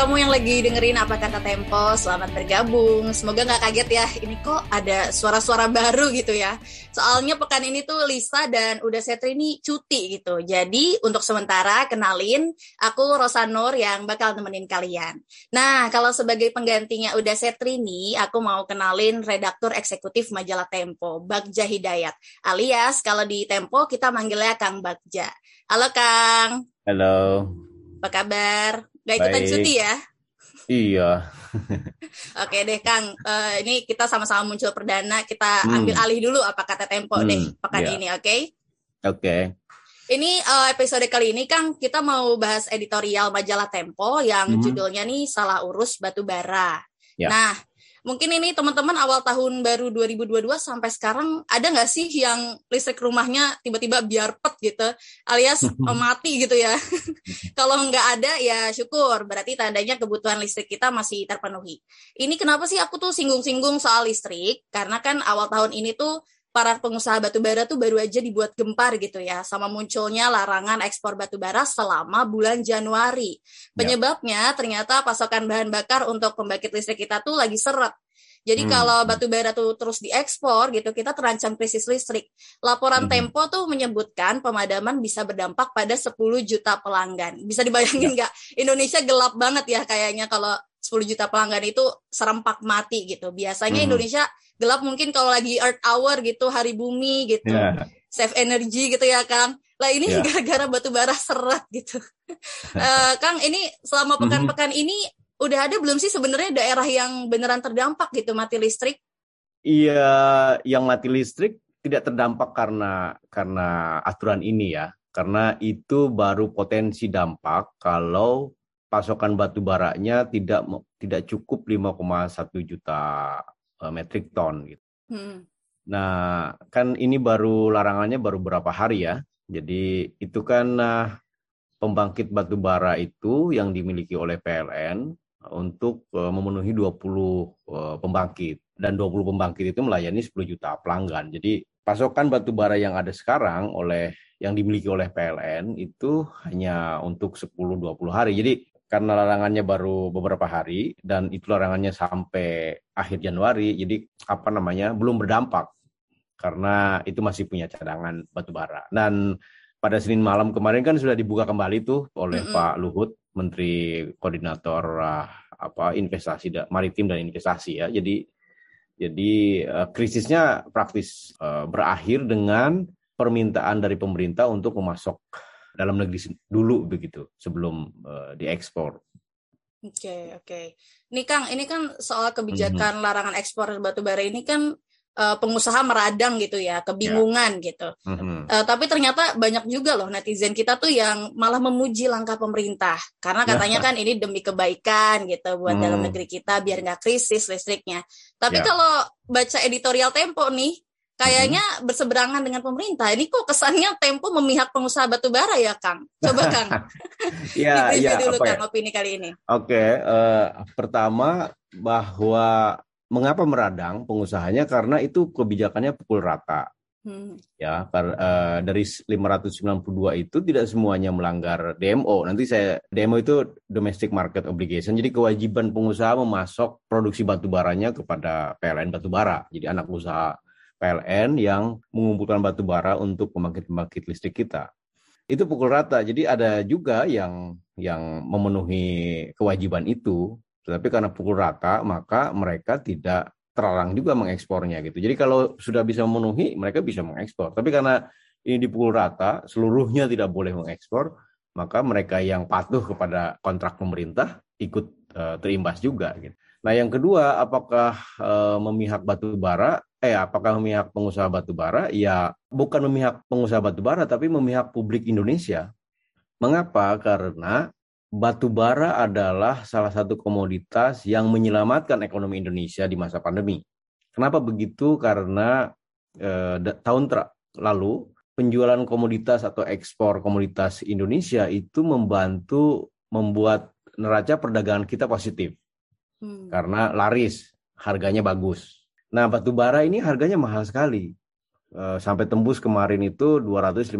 Kamu yang lagi dengerin apa kata Tempo, selamat bergabung. Semoga nggak kaget ya, ini kok ada suara-suara baru gitu ya. Soalnya pekan ini tuh Lisa dan Uda Setri ini cuti gitu. Jadi untuk sementara kenalin, aku Rosa Nur yang bakal nemenin kalian. Nah kalau sebagai penggantinya Uda Setri nih, aku mau kenalin redaktur eksekutif majalah Tempo, Bagja Hidayat. Alias kalau di Tempo kita manggilnya Kang Bagja. Halo Kang. Halo. Apa kabar? Gak ikutan Baik. cuti ya? Iya. Oke deh Kang, Eh, ini kita sama-sama muncul perdana, kita Hmm. ambil alih dulu apa kata Tempo Hmm, deh pekan iya. ini, oke? Oke. Ini eh, episode kali ini Kang, kita mau bahas editorial majalah Tempo yang Mhm. judulnya nih Salah Urus Batu Bara. Ya. Nah, mungkin ini teman-teman awal tahun baru 2022 sampai sekarang ada nggak sih yang listrik rumahnya tiba-tiba biar pet gitu, alias eh, mati gitu ya? Kalau nggak ada ya syukur, berarti tandanya kebutuhan listrik kita masih terpenuhi. Ini kenapa sih aku tuh singgung-singgung soal listrik? Karena kan awal tahun ini tuh para pengusaha batubara tuh baru aja dibuat gempar gitu ya sama munculnya larangan ekspor batubara selama bulan Januari. Penyebabnya ternyata pasokan bahan bakar untuk pembangkit listrik kita tuh lagi seret. Jadi Hmm. kalau batubara tuh terus diekspor gitu, kita terancam krisis listrik. Laporan Mhm. Tempo tuh menyebutkan pemadaman bisa berdampak pada 10 juta pelanggan. Bisa dibayangin nggak? Indonesia gelap banget ya kayaknya kalau 10 juta pelanggan itu serempak mati gitu. Biasanya Mhm. Indonesia gelap mungkin kalau lagi Earth Hour gitu, hari bumi gitu, Ya. save energy gitu ya Kang. Lah ini Ya. gara-gara batu bara seret gitu. Eh, Kang ini selama Mhm. pekan-pekan ini udah ada belum sih sebenarnya daerah yang beneran terdampak gitu mati listrik? Iya, yang mati listrik tidak terdampak karena karena aturan ini ya. Karena itu baru potensi dampak kalau pasokan batu baranya tidak tidak cukup 5,1 juta eh, metrik ton gitu. Hmm. Nah, kan ini baru larangannya baru berapa hari ya. Jadi itu kan nah, pembangkit batu bara itu yang dimiliki oleh PLN untuk eh, memenuhi 20 eh, pembangkit dan 20 pembangkit itu melayani 10 juta pelanggan. Jadi pasokan batu bara yang ada sekarang oleh yang dimiliki oleh PLN itu hanya untuk 10-20 hari. Jadi karena larangannya baru beberapa hari dan itu larangannya sampai akhir Januari, jadi apa namanya belum berdampak karena itu masih punya cadangan batu bara. Dan pada Senin malam kemarin kan sudah dibuka kembali tuh oleh Mm-mm. Pak Luhut, Menteri Koordinator ah, apa investasi da- maritim dan investasi ya. Jadi jadi eh, krisisnya praktis eh, berakhir dengan permintaan dari pemerintah untuk memasok dalam negeri dulu begitu sebelum eh, diekspor. Oke, oke. Ini Kang, ini kan soal kebijakan larangan ekspor batu bara ini kan eh, pengusaha meradang gitu ya, kebingungan gitu. Mhm. Eh, tapi ternyata banyak juga loh netizen kita tuh yang malah memuji langkah pemerintah karena katanya kan ini demi kebaikan gitu buat Hmm. dalam negeri kita biar nggak krisis listriknya. Tapi Ya. kalau baca editorial Tempo nih kayaknya Hmm. berseberangan dengan pemerintah. Ini kok kesannya Tempo memihak pengusaha batubara ya Kang? Coba Kang, Ya, ya, dulu apa ya? Kang opini kali ini. Oke, eh, pertama bahwa mengapa meradang pengusahanya karena itu kebijakannya pukul rata Hmm. ya kar- eh, dari 592 itu tidak semuanya melanggar DMO. Nanti saya DMO itu domestic market obligation. Jadi kewajiban pengusaha memasok produksi batu baranya kepada PLN batubara. Jadi anak usaha PLN yang mengumpulkan batu bara untuk pembangkit-pembangkit listrik kita. Itu pukul rata. Jadi ada juga yang yang memenuhi kewajiban itu, tetapi karena pukul rata maka mereka tidak terlarang juga mengekspornya gitu. Jadi kalau sudah bisa memenuhi, mereka bisa mengekspor. Tapi karena ini dipukul rata, seluruhnya tidak boleh mengekspor, maka mereka yang patuh kepada kontrak pemerintah ikut eh, terimbas juga. Gitu. Nah yang kedua, apakah eh, memihak batu bara? Eh, apakah memihak pengusaha batu bara? Ya, bukan memihak pengusaha batu bara, tapi memihak publik Indonesia. Mengapa? Karena batu bara adalah salah satu komoditas yang menyelamatkan ekonomi Indonesia di masa pandemi. Kenapa begitu? Karena eh, tahun ter- lalu penjualan komoditas atau ekspor komoditas Indonesia itu membantu membuat neraca perdagangan kita positif Hmm. karena laris, harganya bagus. Nah, batu bara ini harganya mahal sekali. Eh, sampai tembus kemarin itu 215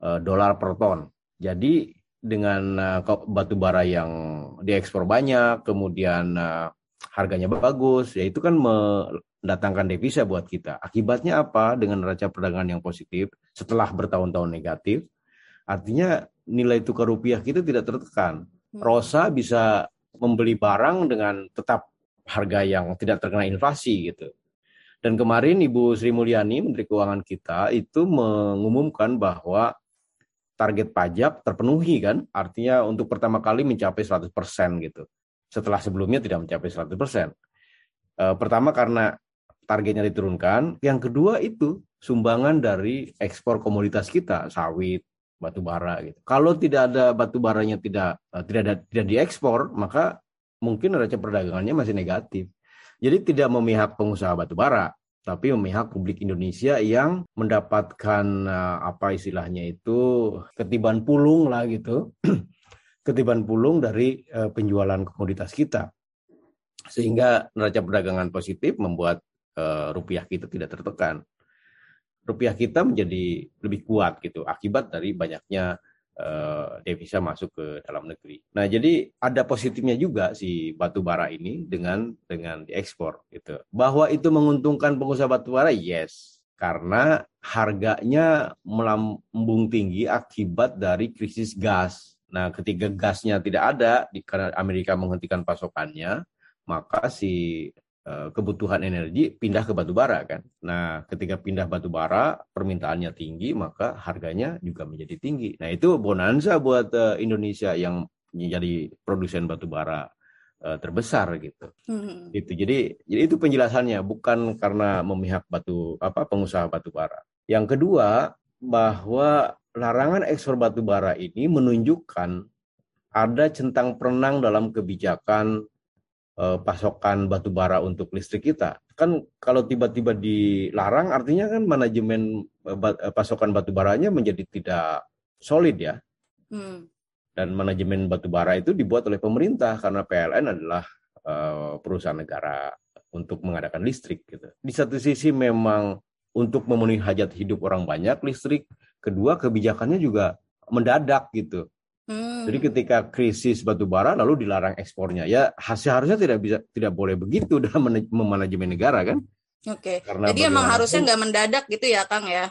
eh, dolar per ton. Jadi dengan uh, batu bara yang diekspor banyak, kemudian harganya bagus, ya itu kan mendatangkan devisa buat kita. Akibatnya apa dengan neraca perdagangan yang positif setelah bertahun-tahun negatif? Artinya nilai tukar rupiah kita tidak tertekan. Hmm. Rosa bisa membeli barang dengan tetap harga yang tidak terkena inflasi gitu. Dan kemarin Ibu Sri Mulyani, Menteri Keuangan kita, itu mengumumkan bahwa target pajak terpenuhi kan, artinya untuk pertama kali mencapai 100% gitu. Setelah sebelumnya tidak mencapai 100%. E, pertama karena targetnya diturunkan, yang kedua itu sumbangan dari ekspor komoditas kita, sawit, batu bara gitu. Kalau tidak ada batu baranya tidak e, tidak ada tidak diekspor, maka mungkin neraca perdagangannya masih negatif. Jadi tidak memihak pengusaha batu bara, tapi memihak publik Indonesia yang mendapatkan uh, apa istilahnya itu ketiban pulung lah gitu, ketiban pulung dari uh, penjualan komoditas kita, sehingga neraca perdagangan positif membuat uh, rupiah kita tidak tertekan. Rupiah kita menjadi lebih kuat gitu akibat dari banyaknya uh, devisa masuk ke dalam negeri. Nah, jadi ada positifnya juga si batu bara ini dengan dengan diekspor gitu. Bahwa itu menguntungkan pengusaha batu bara, yes. Karena harganya melambung tinggi akibat dari krisis gas. Nah, ketika gasnya tidak ada, karena Amerika menghentikan pasokannya, maka si Eh, kebutuhan energi pindah ke batu bara kan. Nah, ketika pindah batu bara, permintaannya tinggi, maka harganya juga menjadi tinggi. Nah, itu bonanza buat uh, Indonesia yang menjadi produsen batu bara uh, terbesar gitu. Hmm. Gitu. Jadi, jadi itu penjelasannya bukan karena memihak batu apa pengusaha batu bara. Yang kedua, bahwa larangan ekspor batu bara ini menunjukkan ada centang perenang dalam kebijakan pasokan batu bara untuk listrik kita. Kan kalau tiba-tiba dilarang artinya kan manajemen uh, pasokan batu baranya menjadi tidak solid ya. Hmm. Dan manajemen batu bara itu dibuat oleh pemerintah karena PLN adalah uh, perusahaan negara untuk mengadakan listrik gitu. Di satu sisi memang untuk memenuhi hajat hidup orang banyak listrik, kedua kebijakannya juga mendadak gitu. Hmm. Jadi ketika krisis batu bara lalu dilarang ekspornya, ya seharusnya tidak bisa tidak boleh begitu dalam memanajemen negara kan? Oke. Okay. Jadi emang harusnya nggak mendadak gitu ya, Kang ya?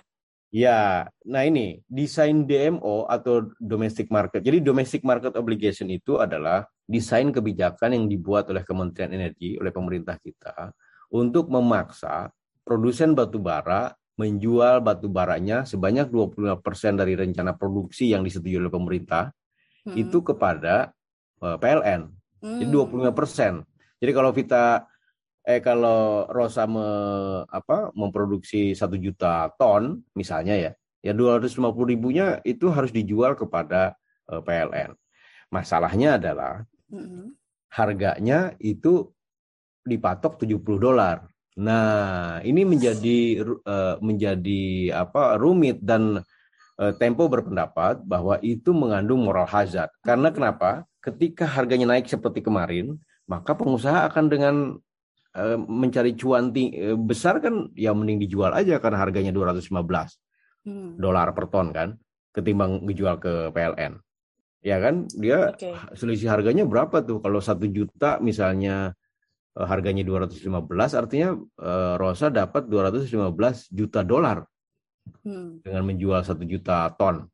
Ya, nah ini desain DMO atau domestic market. Jadi domestic market obligation itu adalah desain kebijakan yang dibuat oleh Kementerian Energi oleh pemerintah kita untuk memaksa produsen batu bara menjual batu baranya sebanyak 25% dari rencana produksi yang disetujui oleh pemerintah hmm. itu kepada uh, eh, PLN. Hmm. Jadi 25 persen. Jadi kalau kita eh kalau Rosa me, apa memproduksi satu juta ton misalnya ya, ya 250 ribunya itu harus dijual kepada uh, eh, PLN. Masalahnya adalah hmm. harganya itu dipatok 70 dolar. Nah, ini menjadi uh, menjadi apa rumit dan Tempo berpendapat bahwa itu mengandung moral hazard. Karena kenapa? Ketika harganya naik seperti kemarin, maka pengusaha akan dengan uh, mencari cuan uh, besar kan ya mending dijual aja karena harganya 215 hmm. dolar per ton kan ketimbang dijual ke PLN. Ya kan? Dia okay. selisih harganya berapa tuh? Kalau satu juta misalnya harganya 215 artinya Rosa dapat 215 juta dolar hmm. dengan menjual satu juta ton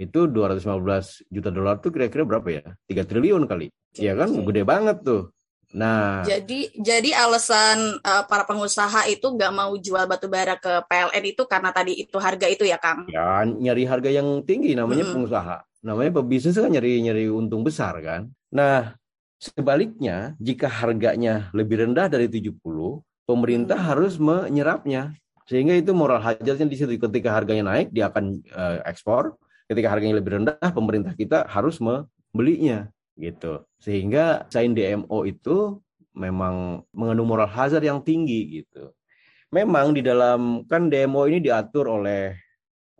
itu 215 juta dolar tuh kira-kira berapa ya? Tiga triliun kali. Iya kan, gede banget tuh. Nah, jadi jadi alasan uh, para pengusaha itu nggak mau jual batu bara ke PLN itu karena tadi itu harga itu ya, Kang? Ya, nyari harga yang tinggi namanya hmm. pengusaha. Namanya pebisnis kan nyari nyari untung besar kan. Nah, sebaliknya jika harganya lebih rendah dari 70, pemerintah hmm. harus menyerapnya. Sehingga itu moral hajatnya di situ. Ketika harganya naik, dia akan uh, ekspor. Ketika harganya lebih rendah, pemerintah kita harus membelinya gitu. Sehingga sign DMO itu memang mengandung moral hazard yang tinggi gitu. Memang di dalam kan DMO ini diatur oleh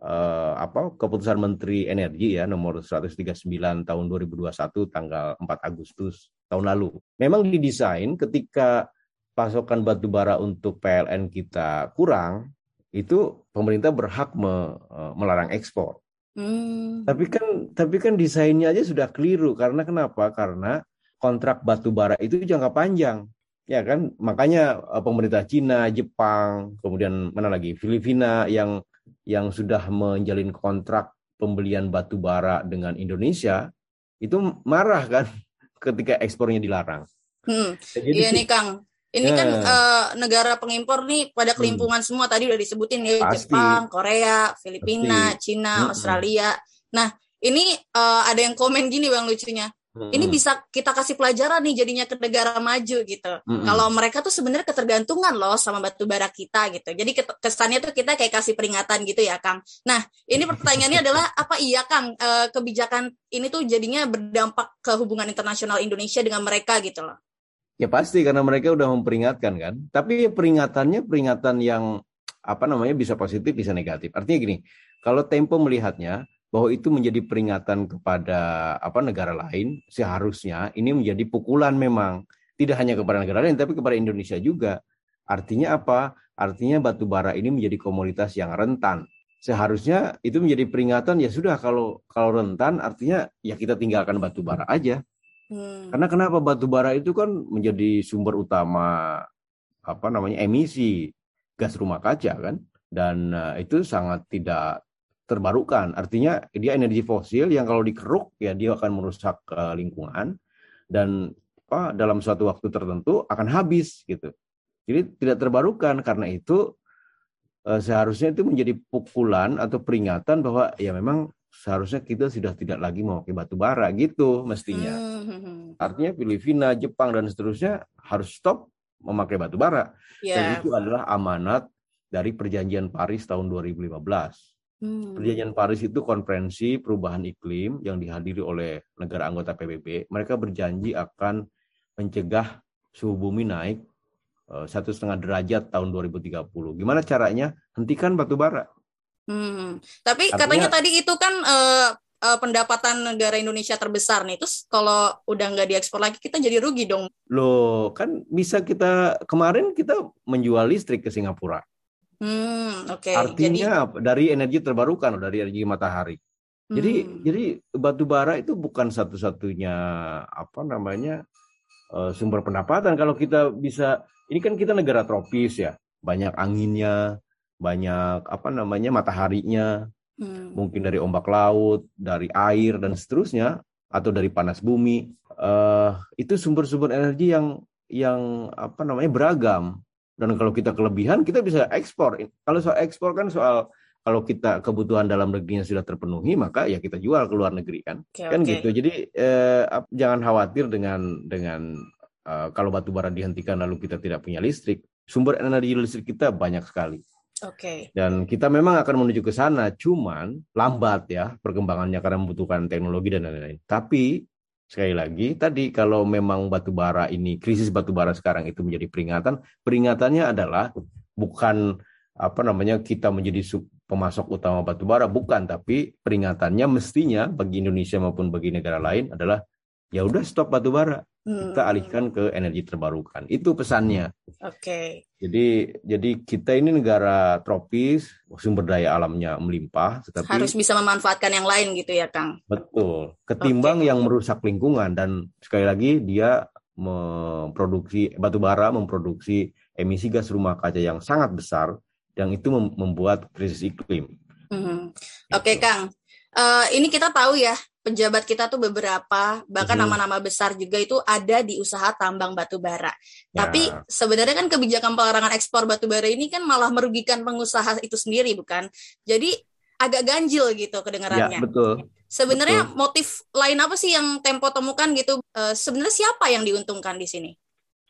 uh, apa keputusan Menteri Energi ya nomor 139 tahun 2021 tanggal 4 Agustus tahun lalu. Memang didesain ketika pasokan batu bara untuk PLN kita kurang, itu pemerintah berhak me, e, melarang ekspor. Hmm. Tapi kan tapi kan desainnya aja sudah keliru karena kenapa? Karena kontrak batu bara itu jangka panjang. Ya kan? Makanya eh, pemerintah Cina, Jepang, kemudian mana lagi? Filipina yang yang sudah menjalin kontrak pembelian batu bara dengan Indonesia itu marah kan ketika ekspornya dilarang. Hmm. Iya nih Kang. Ini ya. kan uh, negara pengimpor nih pada hmm. kelimpungan hmm. semua tadi udah disebutin ya Pasti. Jepang, Korea, Filipina, Pasti. Cina, hmm. Australia. Nah ini uh, ada yang komen gini bang lucunya. Hmm. Ini bisa kita kasih pelajaran nih jadinya ke negara maju gitu. Hmm. Kalau mereka tuh sebenarnya ketergantungan loh sama batu bara kita gitu. Jadi kesannya tuh kita kayak kasih peringatan gitu ya Kang. Nah ini pertanyaannya adalah apa iya Kang uh, kebijakan ini tuh jadinya berdampak ke hubungan internasional Indonesia dengan mereka gitu loh. Ya pasti karena mereka udah memperingatkan kan. Tapi peringatannya peringatan yang apa namanya bisa positif bisa negatif. Artinya gini, kalau Tempo melihatnya bahwa itu menjadi peringatan kepada apa negara lain seharusnya ini menjadi pukulan memang. Tidak hanya kepada negara lain tapi kepada Indonesia juga. Artinya apa? Artinya batu bara ini menjadi komoditas yang rentan. Seharusnya itu menjadi peringatan ya sudah kalau kalau rentan artinya ya kita tinggalkan batu bara aja hmm. karena kenapa batu bara itu kan menjadi sumber utama apa namanya emisi gas rumah kaca kan dan uh, itu sangat tidak terbarukan. Artinya dia energi fosil yang kalau dikeruk ya dia akan merusak uh, lingkungan dan apa dalam suatu waktu tertentu akan habis gitu. Jadi tidak terbarukan karena itu uh, seharusnya itu menjadi pukulan atau peringatan bahwa ya memang seharusnya kita sudah tidak lagi memakai batu bara gitu mestinya. Hmm. Artinya Filipina, Jepang dan seterusnya harus stop memakai batu bara. Yeah. Dan itu adalah amanat dari perjanjian Paris tahun 2015. Hmm. Perjanjian Paris itu konferensi perubahan iklim yang dihadiri oleh negara anggota PBB. Mereka berjanji akan mencegah suhu bumi naik eh, satu setengah derajat tahun 2030. Gimana caranya? Hentikan batu bara. Hmm. Tapi Artinya, katanya tadi itu kan uh, uh, pendapatan negara Indonesia terbesar nih. Terus kalau udah nggak diekspor lagi kita jadi rugi dong. Loh, kan bisa kita kemarin kita menjual listrik ke Singapura. Hmm, oke. Okay. Artinya jadi... dari energi terbarukan, dari energi matahari. Hmm. Jadi jadi batu bara itu bukan satu-satunya apa namanya uh, sumber pendapatan. Kalau kita bisa, ini kan kita negara tropis ya, banyak anginnya, banyak apa namanya mataharinya, hmm. mungkin dari ombak laut, dari air dan seterusnya, atau dari panas bumi. Uh, itu sumber-sumber energi yang yang apa namanya beragam dan kalau kita kelebihan, kita bisa ekspor. Kalau soal ekspor kan soal kalau kita kebutuhan dalam negerinya sudah terpenuhi, maka ya kita jual ke luar negeri kan, okay, kan okay. gitu. Jadi eh, jangan khawatir dengan dengan eh, kalau batu bara dihentikan lalu kita tidak punya listrik. Sumber energi listrik kita banyak sekali. Oke. Okay. Dan kita memang akan menuju ke sana, cuman lambat ya perkembangannya karena membutuhkan teknologi dan lain-lain. Tapi sekali lagi tadi kalau memang batu bara ini krisis batu bara sekarang itu menjadi peringatan, peringatannya adalah bukan apa namanya kita menjadi pemasok utama batu bara bukan, tapi peringatannya mestinya bagi Indonesia maupun bagi negara lain adalah ya udah stop batu bara kita hmm. alihkan ke energi terbarukan itu pesannya oke okay. jadi jadi kita ini negara tropis sumber daya alamnya melimpah tetapi harus bisa memanfaatkan yang lain gitu ya kang betul ketimbang okay. yang merusak lingkungan dan sekali lagi dia memproduksi batu bara memproduksi emisi gas rumah kaca yang sangat besar yang itu membuat krisis iklim mm -hmm. oke okay, gitu. kang uh, ini kita tahu ya pejabat kita tuh beberapa bahkan mhm. nama-nama hmm. besar juga itu ada di usaha tambang batu bara. Ya. Tapi sebenarnya kan kebijakan pelarangan ekspor batu bara ini kan malah merugikan pengusaha itu sendiri bukan? Jadi agak ganjil gitu kedengarannya. Ya, betul. Sebenarnya betul. motif lain apa sih yang Tempo temukan gitu? Uh, sebenarnya siapa yang diuntungkan di sini?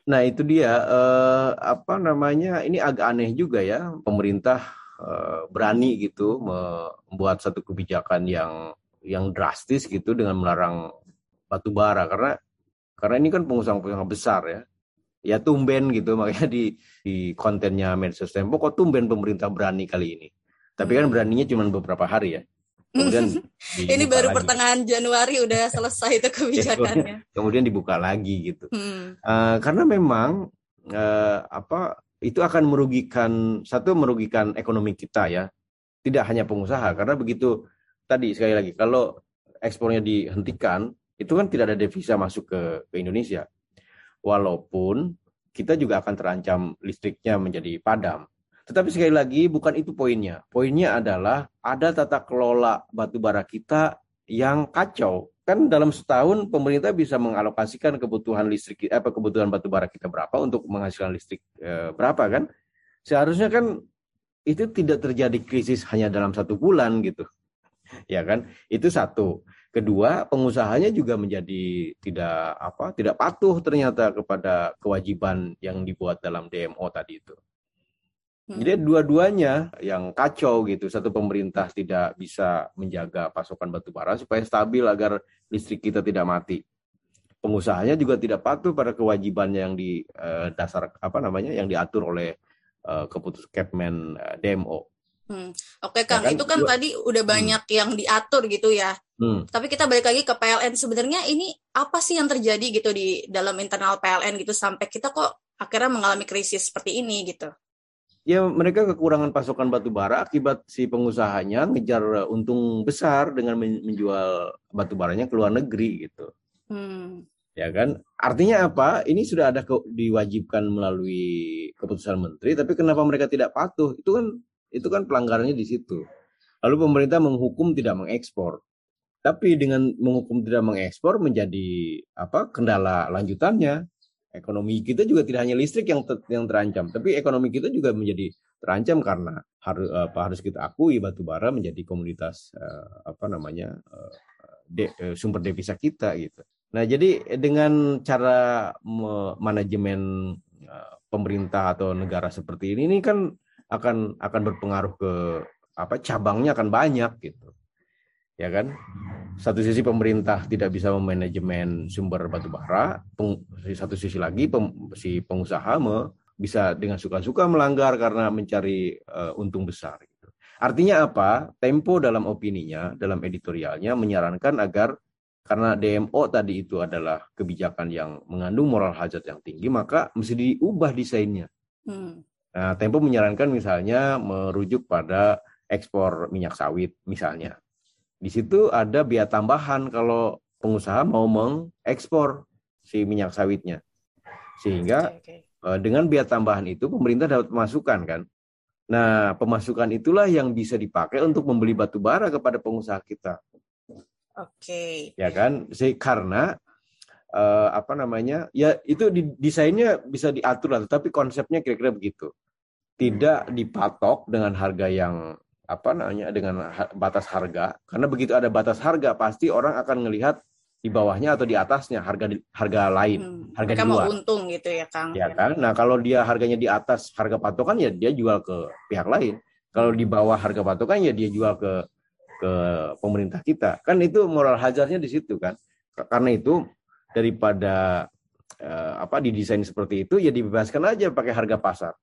Nah, itu dia uh, apa namanya? Ini agak aneh juga ya pemerintah uh, berani gitu membuat satu kebijakan yang yang drastis gitu dengan melarang batu bara. Karena karena ini kan pengusaha-pengusaha besar ya. Ya tumben gitu makanya di di kontennya medsos Tempo kok tumben pemerintah berani kali ini. Tapi kan hmm. beraninya cuma beberapa hari ya. Kemudian ini baru lagi. pertengahan Januari udah selesai itu kebijakannya. kemudian dibuka lagi gitu. Hmm. uh, karena memang uh, apa itu akan merugikan satu merugikan ekonomi kita ya. Tidak hanya pengusaha karena begitu tadi sekali lagi kalau ekspornya dihentikan itu kan tidak ada devisa masuk ke, ke Indonesia. Walaupun kita juga akan terancam listriknya menjadi padam. Tetapi sekali lagi bukan itu poinnya. Poinnya adalah ada tata kelola batu bara kita yang kacau. Kan dalam setahun pemerintah bisa mengalokasikan kebutuhan listrik apa kebutuhan batu bara kita berapa untuk menghasilkan listrik e, berapa kan? Seharusnya kan itu tidak terjadi krisis hanya dalam satu bulan gitu. Ya kan? Itu satu. Kedua, pengusahanya juga menjadi tidak apa, tidak patuh ternyata kepada kewajiban yang dibuat dalam DMO tadi itu. Hmm. Jadi dua-duanya yang kacau gitu. Satu pemerintah tidak bisa menjaga pasokan batu bara supaya stabil agar listrik kita tidak mati. Pengusahanya juga tidak patuh pada kewajibannya yang di eh, dasar apa namanya yang diatur oleh eh, keputusan Kepmen eh, DMO. Hmm. Oke Kang, ya kan? itu kan Dua. tadi udah hmm. banyak hmm. yang diatur gitu ya. Hmm. Tapi kita balik lagi ke PLN sebenarnya ini apa sih yang terjadi gitu di dalam internal PLN gitu sampai kita kok akhirnya mengalami krisis seperti ini gitu. Ya mereka kekurangan pasokan batu bara akibat si pengusahanya ngejar untung besar dengan menjual batu baranya ke luar negeri gitu. Hmm. Ya kan? Artinya apa? Ini sudah ada diwajibkan melalui keputusan menteri, tapi kenapa mereka tidak patuh? Itu kan itu kan pelanggarannya di situ. Lalu pemerintah menghukum tidak mengekspor. Tapi dengan menghukum tidak mengekspor menjadi apa kendala lanjutannya. Ekonomi kita juga tidak hanya listrik yang ter, yang terancam, tapi ekonomi kita juga menjadi terancam karena harus apa harus kita akui batu bara menjadi komoditas uh, apa namanya uh, de, uh, sumber devisa kita gitu. Nah, jadi dengan cara manajemen uh, pemerintah atau negara seperti ini ini kan akan akan berpengaruh ke apa cabangnya akan banyak gitu ya kan satu sisi pemerintah tidak bisa memanajemen sumber batu bara satu sisi lagi pem, si pengusaha me, bisa dengan suka-suka melanggar karena mencari uh, untung besar gitu. artinya apa Tempo dalam opininya dalam editorialnya menyarankan agar karena DMO tadi itu adalah kebijakan yang mengandung moral hazard yang tinggi maka mesti diubah desainnya hmm. Nah, Tempo menyarankan misalnya merujuk pada ekspor minyak sawit misalnya. Di situ ada biaya tambahan kalau pengusaha mau mengekspor si minyak sawitnya. Sehingga okay, okay. Eh, dengan biaya tambahan itu pemerintah dapat pemasukan kan. Nah, pemasukan itulah yang bisa dipakai untuk membeli batu bara kepada pengusaha kita. Oke. Okay. Ya kan? Karena uh, apa namanya ya itu di, desainnya bisa diatur lah tapi konsepnya kira-kira begitu tidak dipatok dengan harga yang apa namanya dengan batas harga karena begitu ada batas harga pasti orang akan melihat di bawahnya atau di atasnya harga harga lain hmm, harga di luar. mau untung gitu ya Kang. Ya kan. Nah kalau dia harganya di atas harga patokan ya dia jual ke pihak lain. Kalau di bawah harga patokan ya dia jual ke ke pemerintah kita. Kan itu moral hazardnya di situ kan. Karena itu daripada uh, apa didesain seperti itu ya dibebaskan aja pakai harga pasar.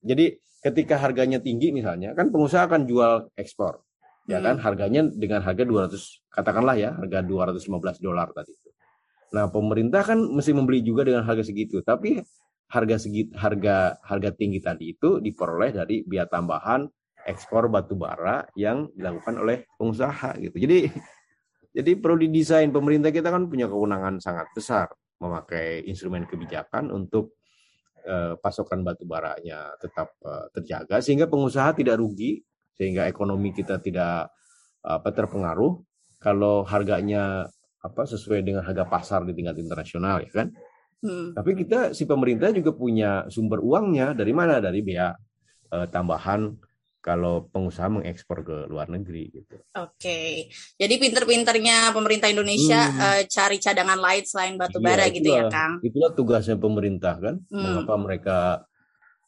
Jadi ketika harganya tinggi misalnya kan pengusaha akan jual ekspor. Ya kan hmm. harganya dengan harga 200 katakanlah ya harga 215 dolar tadi itu. Nah, pemerintah kan mesti membeli juga dengan harga segitu, tapi harga segit harga harga tinggi tadi itu diperoleh dari biaya tambahan ekspor batu bara yang dilakukan oleh pengusaha gitu. Jadi jadi perlu didesain pemerintah kita kan punya kewenangan sangat besar memakai instrumen kebijakan untuk Eh, pasokan batu baranya tetap eh, terjaga sehingga pengusaha tidak rugi sehingga ekonomi kita tidak apa terpengaruh kalau harganya apa sesuai dengan harga pasar di tingkat internasional ya kan. Hmm. Tapi kita si pemerintah juga punya sumber uangnya dari mana? Dari biaya uh, tambahan kalau pengusaha mengekspor ke luar negeri gitu. Oke, jadi pinter-pinternya pemerintah Indonesia hmm. uh, cari cadangan lain selain batu iya, bara gitu ya, Kang? Itulah tugasnya pemerintah kan, hmm. mengapa mereka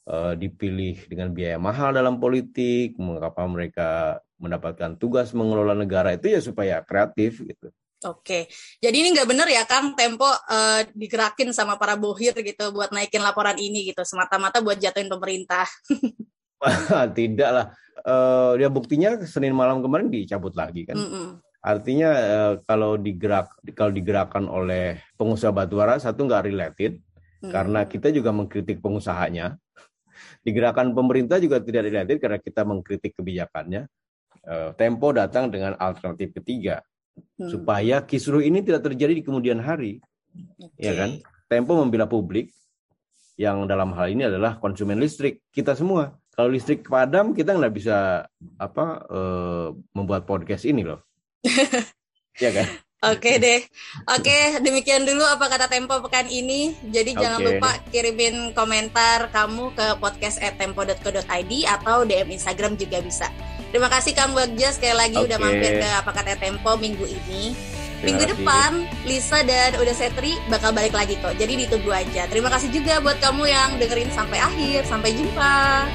uh, dipilih dengan biaya mahal dalam politik, mengapa mereka mendapatkan tugas mengelola negara itu ya supaya kreatif gitu. Oke, jadi ini nggak benar ya Kang Tempo uh, digerakin sama para bohir gitu buat naikin laporan ini gitu semata-mata buat jatuhin pemerintah. tidak lah. Uh, ya buktinya Senin malam kemarin dicabut lagi kan. Mm -mm. Artinya uh, kalau digerak kalau digerakkan oleh pengusaha batubara satu nggak related mm. karena kita juga mengkritik pengusahanya. Digerakkan pemerintah juga tidak related karena kita mengkritik kebijakannya. uh, Tempo datang dengan alternatif ketiga hmm. supaya kisruh ini tidak terjadi di kemudian hari, okay. ya kan? Tempo membela publik yang dalam hal ini adalah konsumen listrik kita semua. Kalau listrik padam kita nggak bisa apa uh, membuat podcast ini loh, ya kan? Oke deh. Oke, demikian dulu apa kata Tempo pekan ini. Jadi okay. jangan lupa kirimin komentar kamu ke podcast@tempo.co.id atau DM Instagram juga bisa. Terima kasih Kang Bagja sekali lagi okay. udah mampir ke apa kata Tempo minggu ini. Minggu depan Lisa dan Uda Setri bakal balik lagi kok. Jadi ditunggu aja. Terima kasih juga buat kamu yang dengerin sampai akhir. Sampai jumpa.